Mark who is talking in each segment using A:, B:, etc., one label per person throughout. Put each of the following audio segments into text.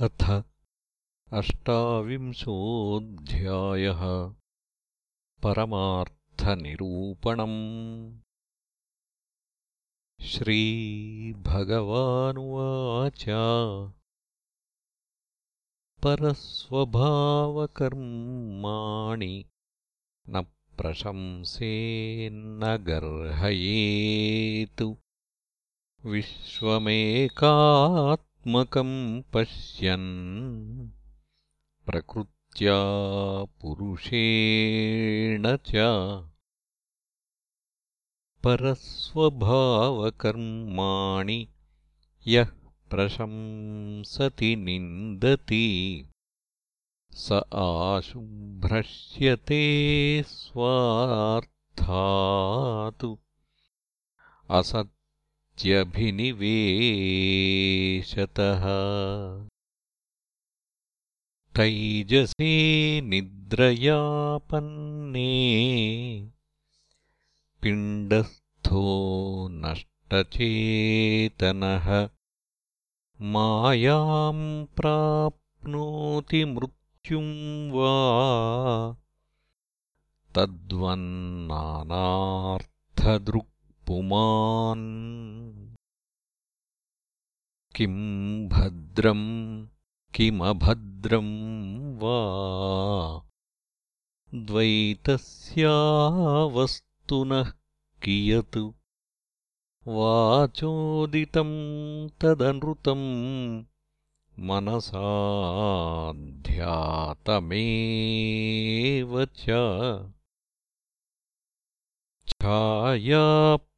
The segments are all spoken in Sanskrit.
A: अथ अष्टाविंशोऽध्यायः परमार्थनिरूपणम्। श्रीभगवानुवाच। परस्वभावकर्माणि न प्रशंसेन्न गर्हयेतु। विश्वमेकात् त्मकम् पश्यन् प्रकृत्या पुरुषेण च परस्वभावकर्माणि यः प्रशंसति निन्दति स आशुभ्रश्यते स्वार्थातु। असत् भिनिवेशतः तैजसे निद्रयापन्ने पिण्डस्थो नष्टचेतनः मायाम् प्राप्नोति मृत्युम् वा तद्वन्नानार्थदृक्पुमान् किम् भद्रम् किमभद्रम् वा? द्वैतस्यावस्तुनः कियत्? वाचोदितम् तदनृतम् मनसाध्यातमेव च। छायाप्रत्याह्वया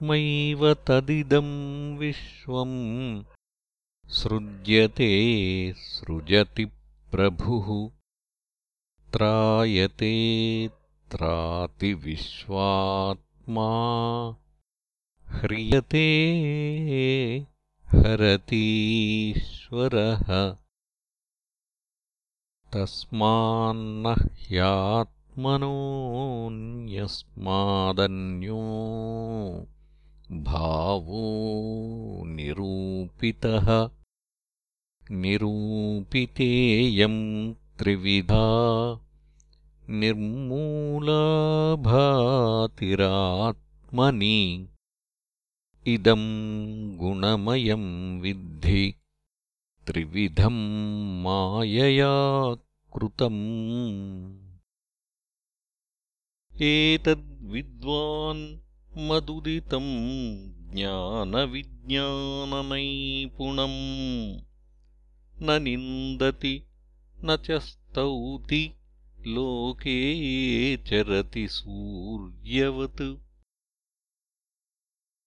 A: आत्मैव तदिदम् विश्वम् सृज्यते सृजति प्रभुः। त्रायते त्राति विश्वात्मा। ह्रियते हरतीश्वरः। तस्मान्न ह्यात्मनोऽन्यस्मादन्यो भावो निरूपितः निरूपितेयम् त्रिविधा। निर्मूलाभातिरात्मनि। इदम् गुणमयम् विद्धि। त्रिविधम् मायया कृतम्। एतद्विद्वान् मदुदितम् ज्ञानविज्ञाननैपुणम् न निन्दति न च स्तौति लोके चरति सूर्यवत्।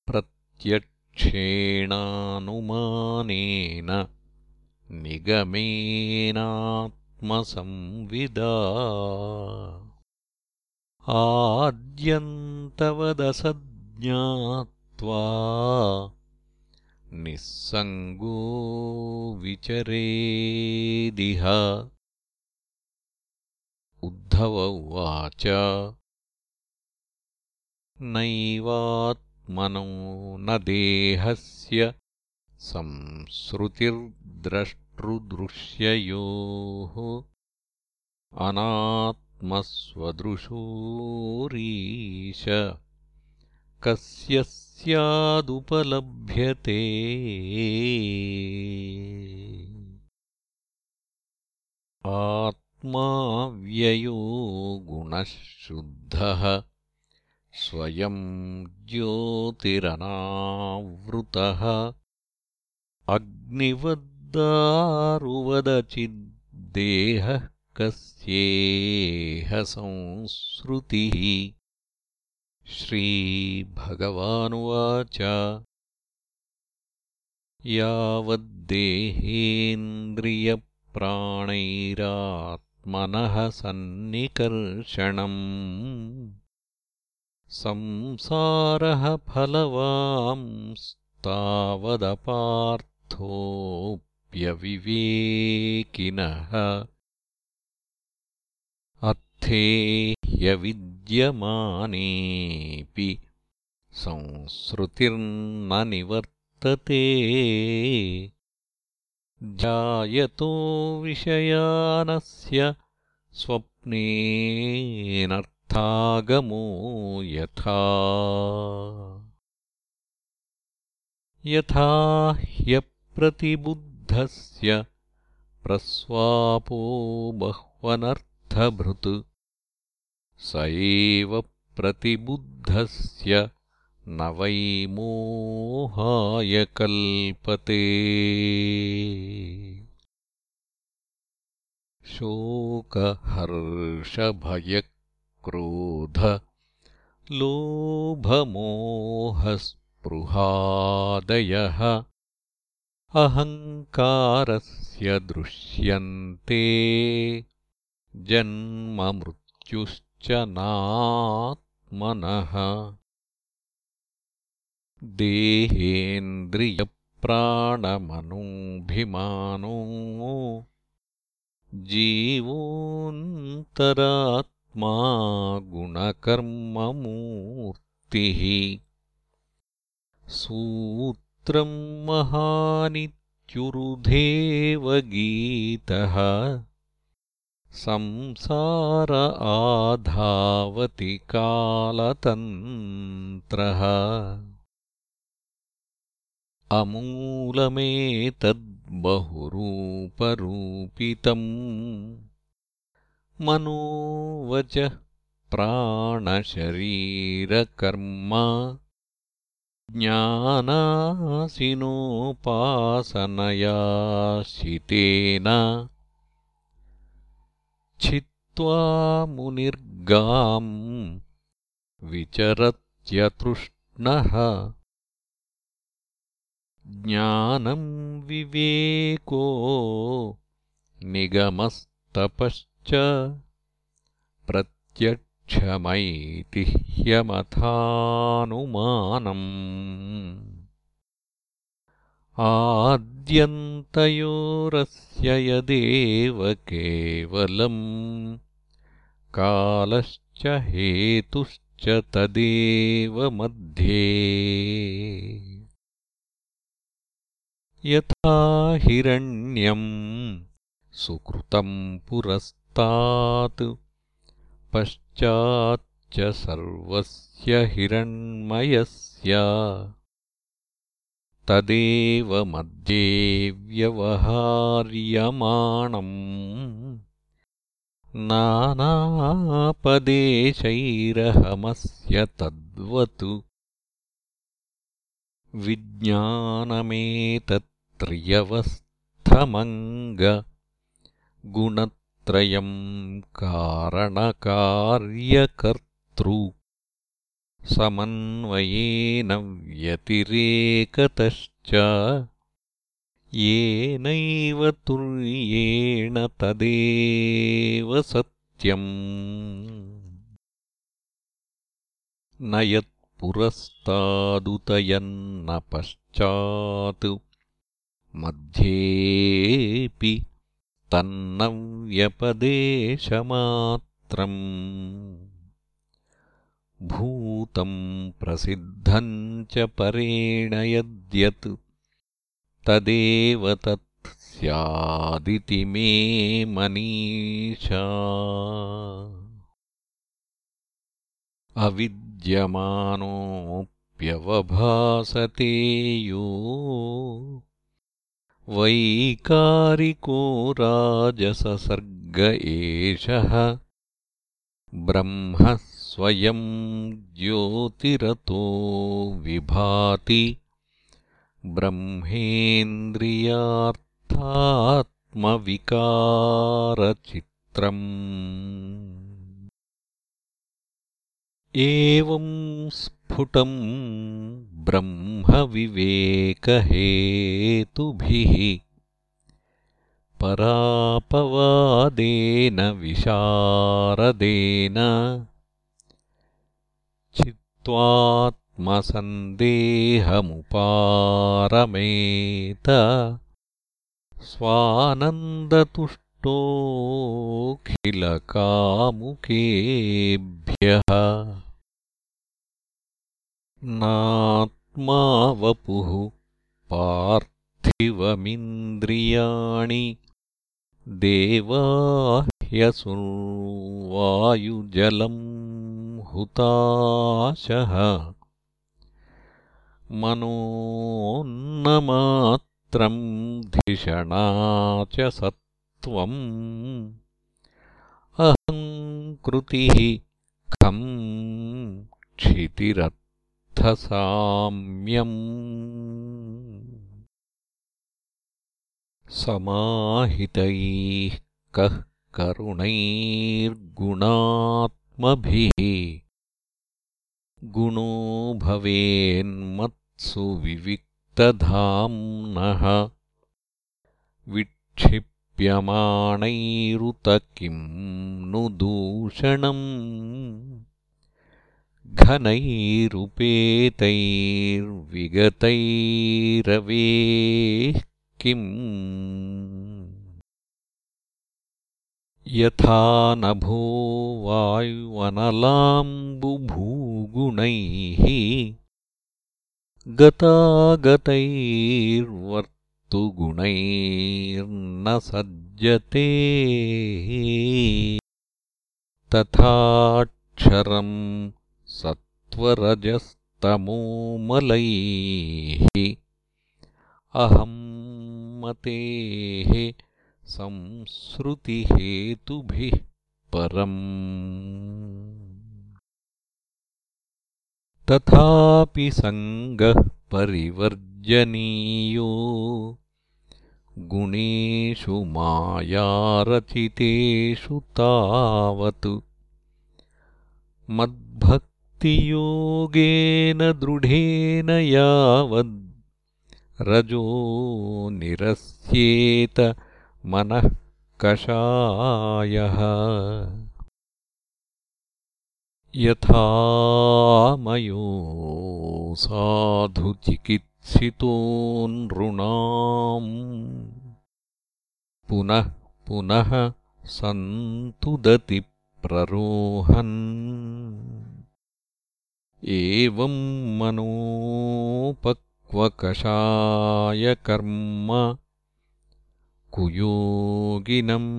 A: प्रत्यक्षेणानुमानेन निगमेनात्मसंविदा आद्यन्तवदसज्ञात्वा निःसङ्गो विचरेदिह। उद्धव उवाच नैवात्मनो न देहस्य संसृतिर्द्रष्टृदृश्ययोः अनात्मस्वदृशोरीश कस्य स्यादुपलभ्यते? व्ययो गुणः शुद्धः स्वयं ज्योतिरनावृतः। अग्निवद्दारुवदचिद्देहः कस्येह संसृतिः। श्रीभगवानुवाच। यावद्देहेन्द्रियप्राणैरात्मविश्लेषेण आत्मनः सन्निकर्षणम्। संसारः फलवांस्तावदपार्थोऽप्यविवेकिनः ह्यविद्यमानेऽपि संसृतिर्न निवर्तते ध्यायतो विषयानस्य स्वप्नेनर्थागमो यथा। यथा ह्यप्रतिबुद्धस्य प्रस्वापो बह्वनर्थभृत् स एव प्रतिबुद्धस्य न वै मोहाय कल्पते। शोकहर्षभयक्रोध लोभमोहस्पृहादयः अहङ्कारस्य दृश्यन्ते। जन्ममृत्युश्च नात्मनः देहेन्द्रियप्राणमनोभिमानो जीवोऽन्तरात्मा गुणकर्ममूर्तिः सूत्रम् महानित्युरुधेव गीतः संसार आधावति कालतन्त्रः। अमूलमेतद्बहुरूपरूपितम् मनोवचः प्राणशरीरकर्म। ज्ञानासिनोपासनयाशितेन छित्त्वा मुनिर्गाम् विचरत्यतृष्णः। ज्ञानम् विवेको निगमस्तपश्च प्रत्यक्षमैतिह्यमथानुमानम् आद्यन्तयोरस्य यदेव केवलम् कालश्च हेतुश्च तदेव मध्ये। यथा हिरण्यम् सुकृतम् पुरस्तात् पश्चाच्च सर्वस्य हिरण्मयस्य तदेव मध्ये व्यवहार्यमाणम्। नानापदेशैरहमस्य तद्वत्। विज्ञानमेतत् गुणत्रयम् कारणकार्यकर्तृ समन्वयेन व्यतिरेकतश्च येनैव तुर्येण तदेव सत्यम्। न यत्पुरस्तादुतयन्न पश्चात् मध्येऽपि तन्नव्यपदेशमात्रम् भूतम् प्रसिद्धम् च परेण यद्यत् तदेव तत् स्यादिति मे मनीषा। अविद्यमानोऽप्यवभासते यो। वैकारिको राजससर्ग एषः। ब्रह्म स्वयम् ज्योतिरतो विभाति ब्रह्मेन्द्रियार्थात्मविकारचित्रम्। एवं स्फुटम् ब्रह्मविवेकहेतुभिः परापवादेन विशारदेन चित्त्वात्मसन्देहमुपारमेत स्वानन्दतुष्टोऽखिलकामुकेभ्यः नात्मावपुः पार्थिवमिन्द्रियाणि देवाह्यसुर्वायुजलम् हुताशः मनोन्नमात्रम् धिषणा च सत्त्वम्। अहङ्कृतिः खम् क्षितिरत् समाहितैः कः करुणैर्गुणात्मभिः गुणो भवेन्मत्सु विविक्तधाम्नः विक्षिप्यमाणैरुत किम् नु दूषणम्। घनैरुपेतैर्विगतैरवेः किम् यथा नभो वायुवनलाम्बुभूगुणैः गतागतैर्वर्तुगुणैर्न सज्जते तथाक्षरम् सत्त्वरजस्तमोमलैः अहं मतेः संसृतिहेतुभिः परम्। तथापि सङ्गः परिवर्जनीयो। गुणेषु मायारचितेषु तावत्। मद्भक्तियोगेन दृढेन यावद्। रजो निरस्येत मनः कषायः। यथामयो साधुचिकित्सितो नृणाम् पुनः पुनः सन्तुदति प्ररोहन्। एवं मनोपक्वकषायकर्म कुयोगिनम्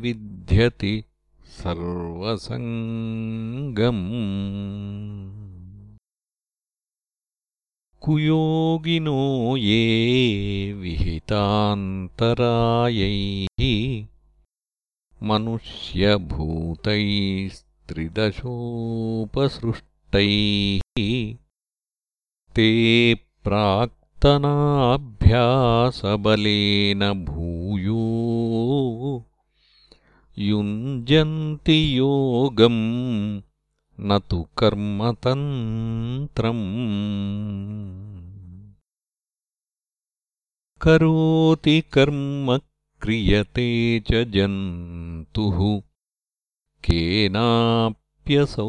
A: विध्यति सर्वसङ्गम्। कुयोगिनो ये विहितान्तरायैः मनुष्यभूतैस्त्रिदशोपसृष्टैः ते प्राक्तनाभ्यासबलेन भूयो। युञ्जन्ति योगम् न तु कर्मतन्त्रम्। करोति कर्म क्रियते च जन्तुः केनाप्यसौ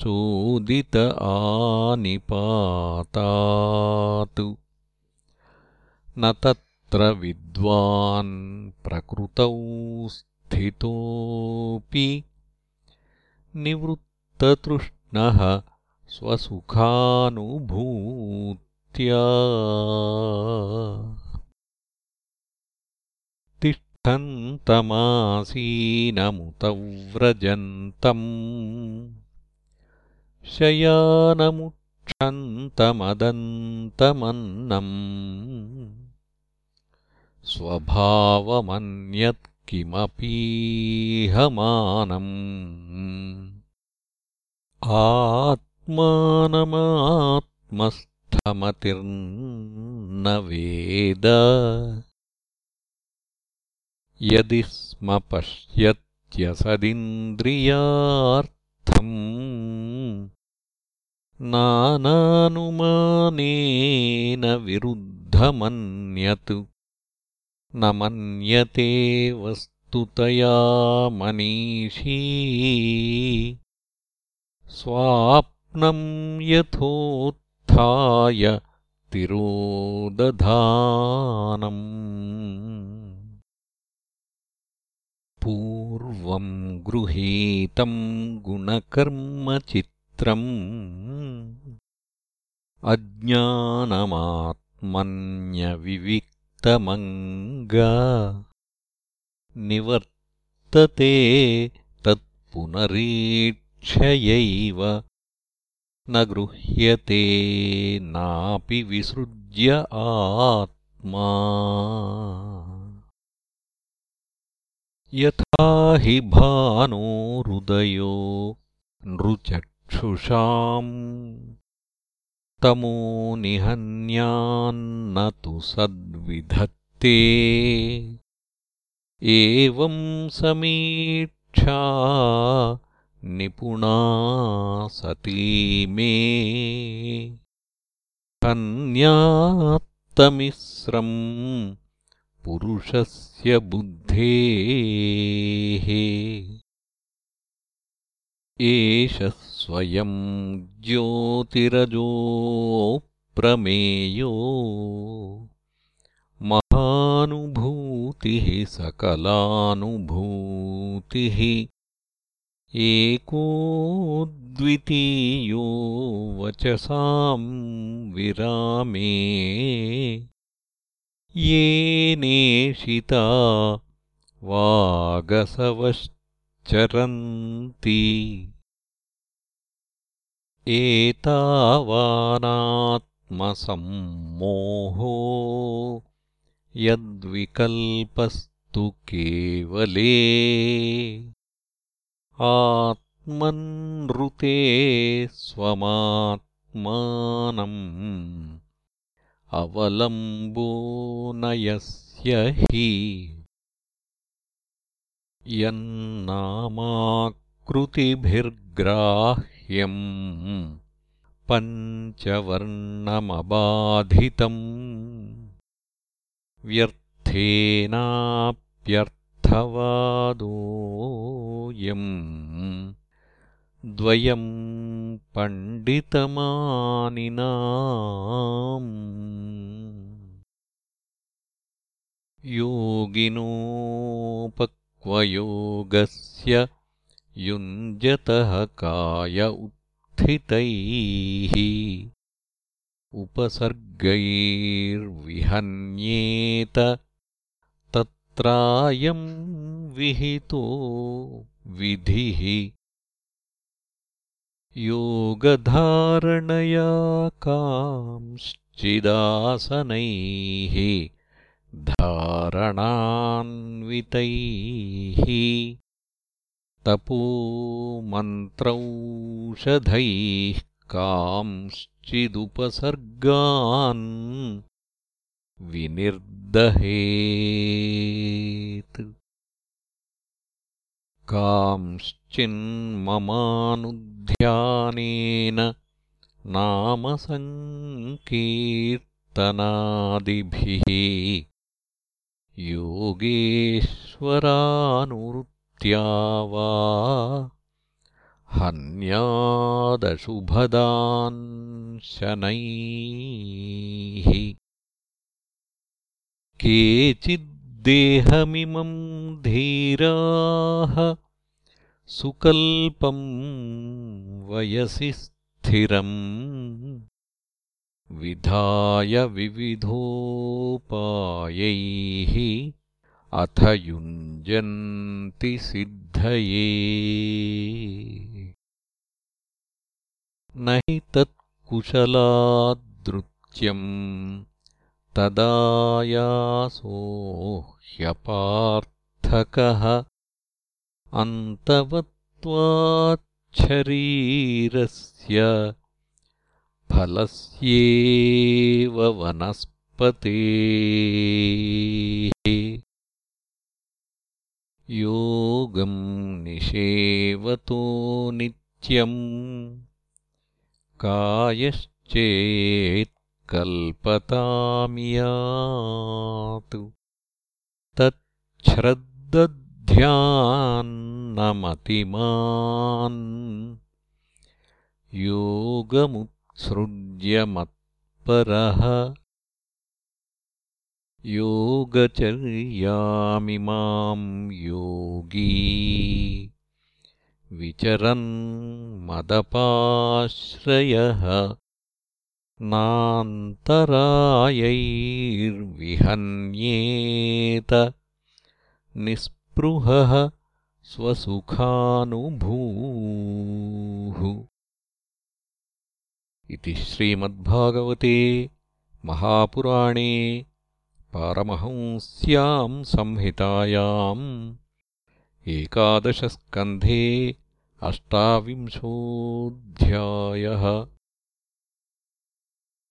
A: चोदित आनिपातात् न तत्र विद्वान् प्रकृतौ स्थितोऽपि निवृत्ततृष्णः स्वसुखानुभूत्या न्तमासीनमुतव्रजन्तम् शयानमुक्षन्तमदन्तमन्नम् स्वभावमन्यत्किमपीहमानम्। आत्मानमात्मस्थमतिर्न वेद यदि स्म पश्यत्यसदिन्द्रियार्थम् नानानुमानेन विरुद्धमन्यत्। न मन्यते वस्तुतया मनीषी। स्वाप्नं यथोत्थाय तिरोदधानम् पूर्वं गृहीतं गुणकर्मचित्रम्। अज्ञानमात्मन्यविविक्तमङ्ग निवर्तते तत्पुनरीक्षयैव। न गृह्यते नापि विसृज्य आत्मा यथा हि भानोरुदयो नृचक्षुषाम्। तमो निहन्यान्न तु सद्विधत्ते। एवं समीक्षा निपुणा सती मे। हन्यात्तमिस्रम् पुरुषस्य बुद्धेः एष स्वयं ज्योतिरजोऽप्रमेयो महानुभूतिः सकलानुभूतिः एको द्वितीयो वचसां विरामे येनेषिता वागसवश्चरन्ति। एतावानात्मसम्मोहो यद्विकल्पस्तु केवले। आत्मन्नृते स्वमात्मानम् अवलम्बो न यस्य हि। यन्नामाकृतिभिर्ग्राह्यम् पञ्चवर्णमबाधितम्। व्यर्थेनाप्यर्थवादोऽयम् द्वयम् पण्डितमानिना योगिनोपक्वयोगस्य युञ्जतः काय उत्थितैः। उपसर्गैर्विहन्येत तत्रायम् विहितो विधिः। योगधारणया कांश्चिदासनैः धारणान्वितैः तपो मन्त्रौषधैः कांश्चिदुपसर्गान् विनिर्दहेत्। कांश्चिन्ममानुध्यानेन नामसङ्कीर्तनादिभिः योगेश्वरानुवृत्त्या वा हन्यादशुभदान् शनैः केचिद्देहमिमम् धीराः सुकल्पम् वयसि स्थिरम् विधाय विविधोपायैः अथ युञ्जन्ति सिद्धये। न हि तत्कुशलादृत्यम् तदायासो ह्यपार्थकः अन्तवत्वाच्छरीरस्य फलस्येव वनस्पतेः। योगम् निषेवतो नित्यम् कायश्चेत्कल्पतामियातु। श्रद्दध्यान्नमतिमान् योगमुत्सृज्य मत्परः योगचर्यामिमां योगी। विचरन् मदपाश्रयः। नान्तरायैर्विहन्येत। निःस्पृहः स्वसुखानुभूः इति श्रीमद्भागवते महापुराणे पारमहंस्याम् संहितायाम् एकादशस्कन्धे अष्टाविंशोऽध्यायः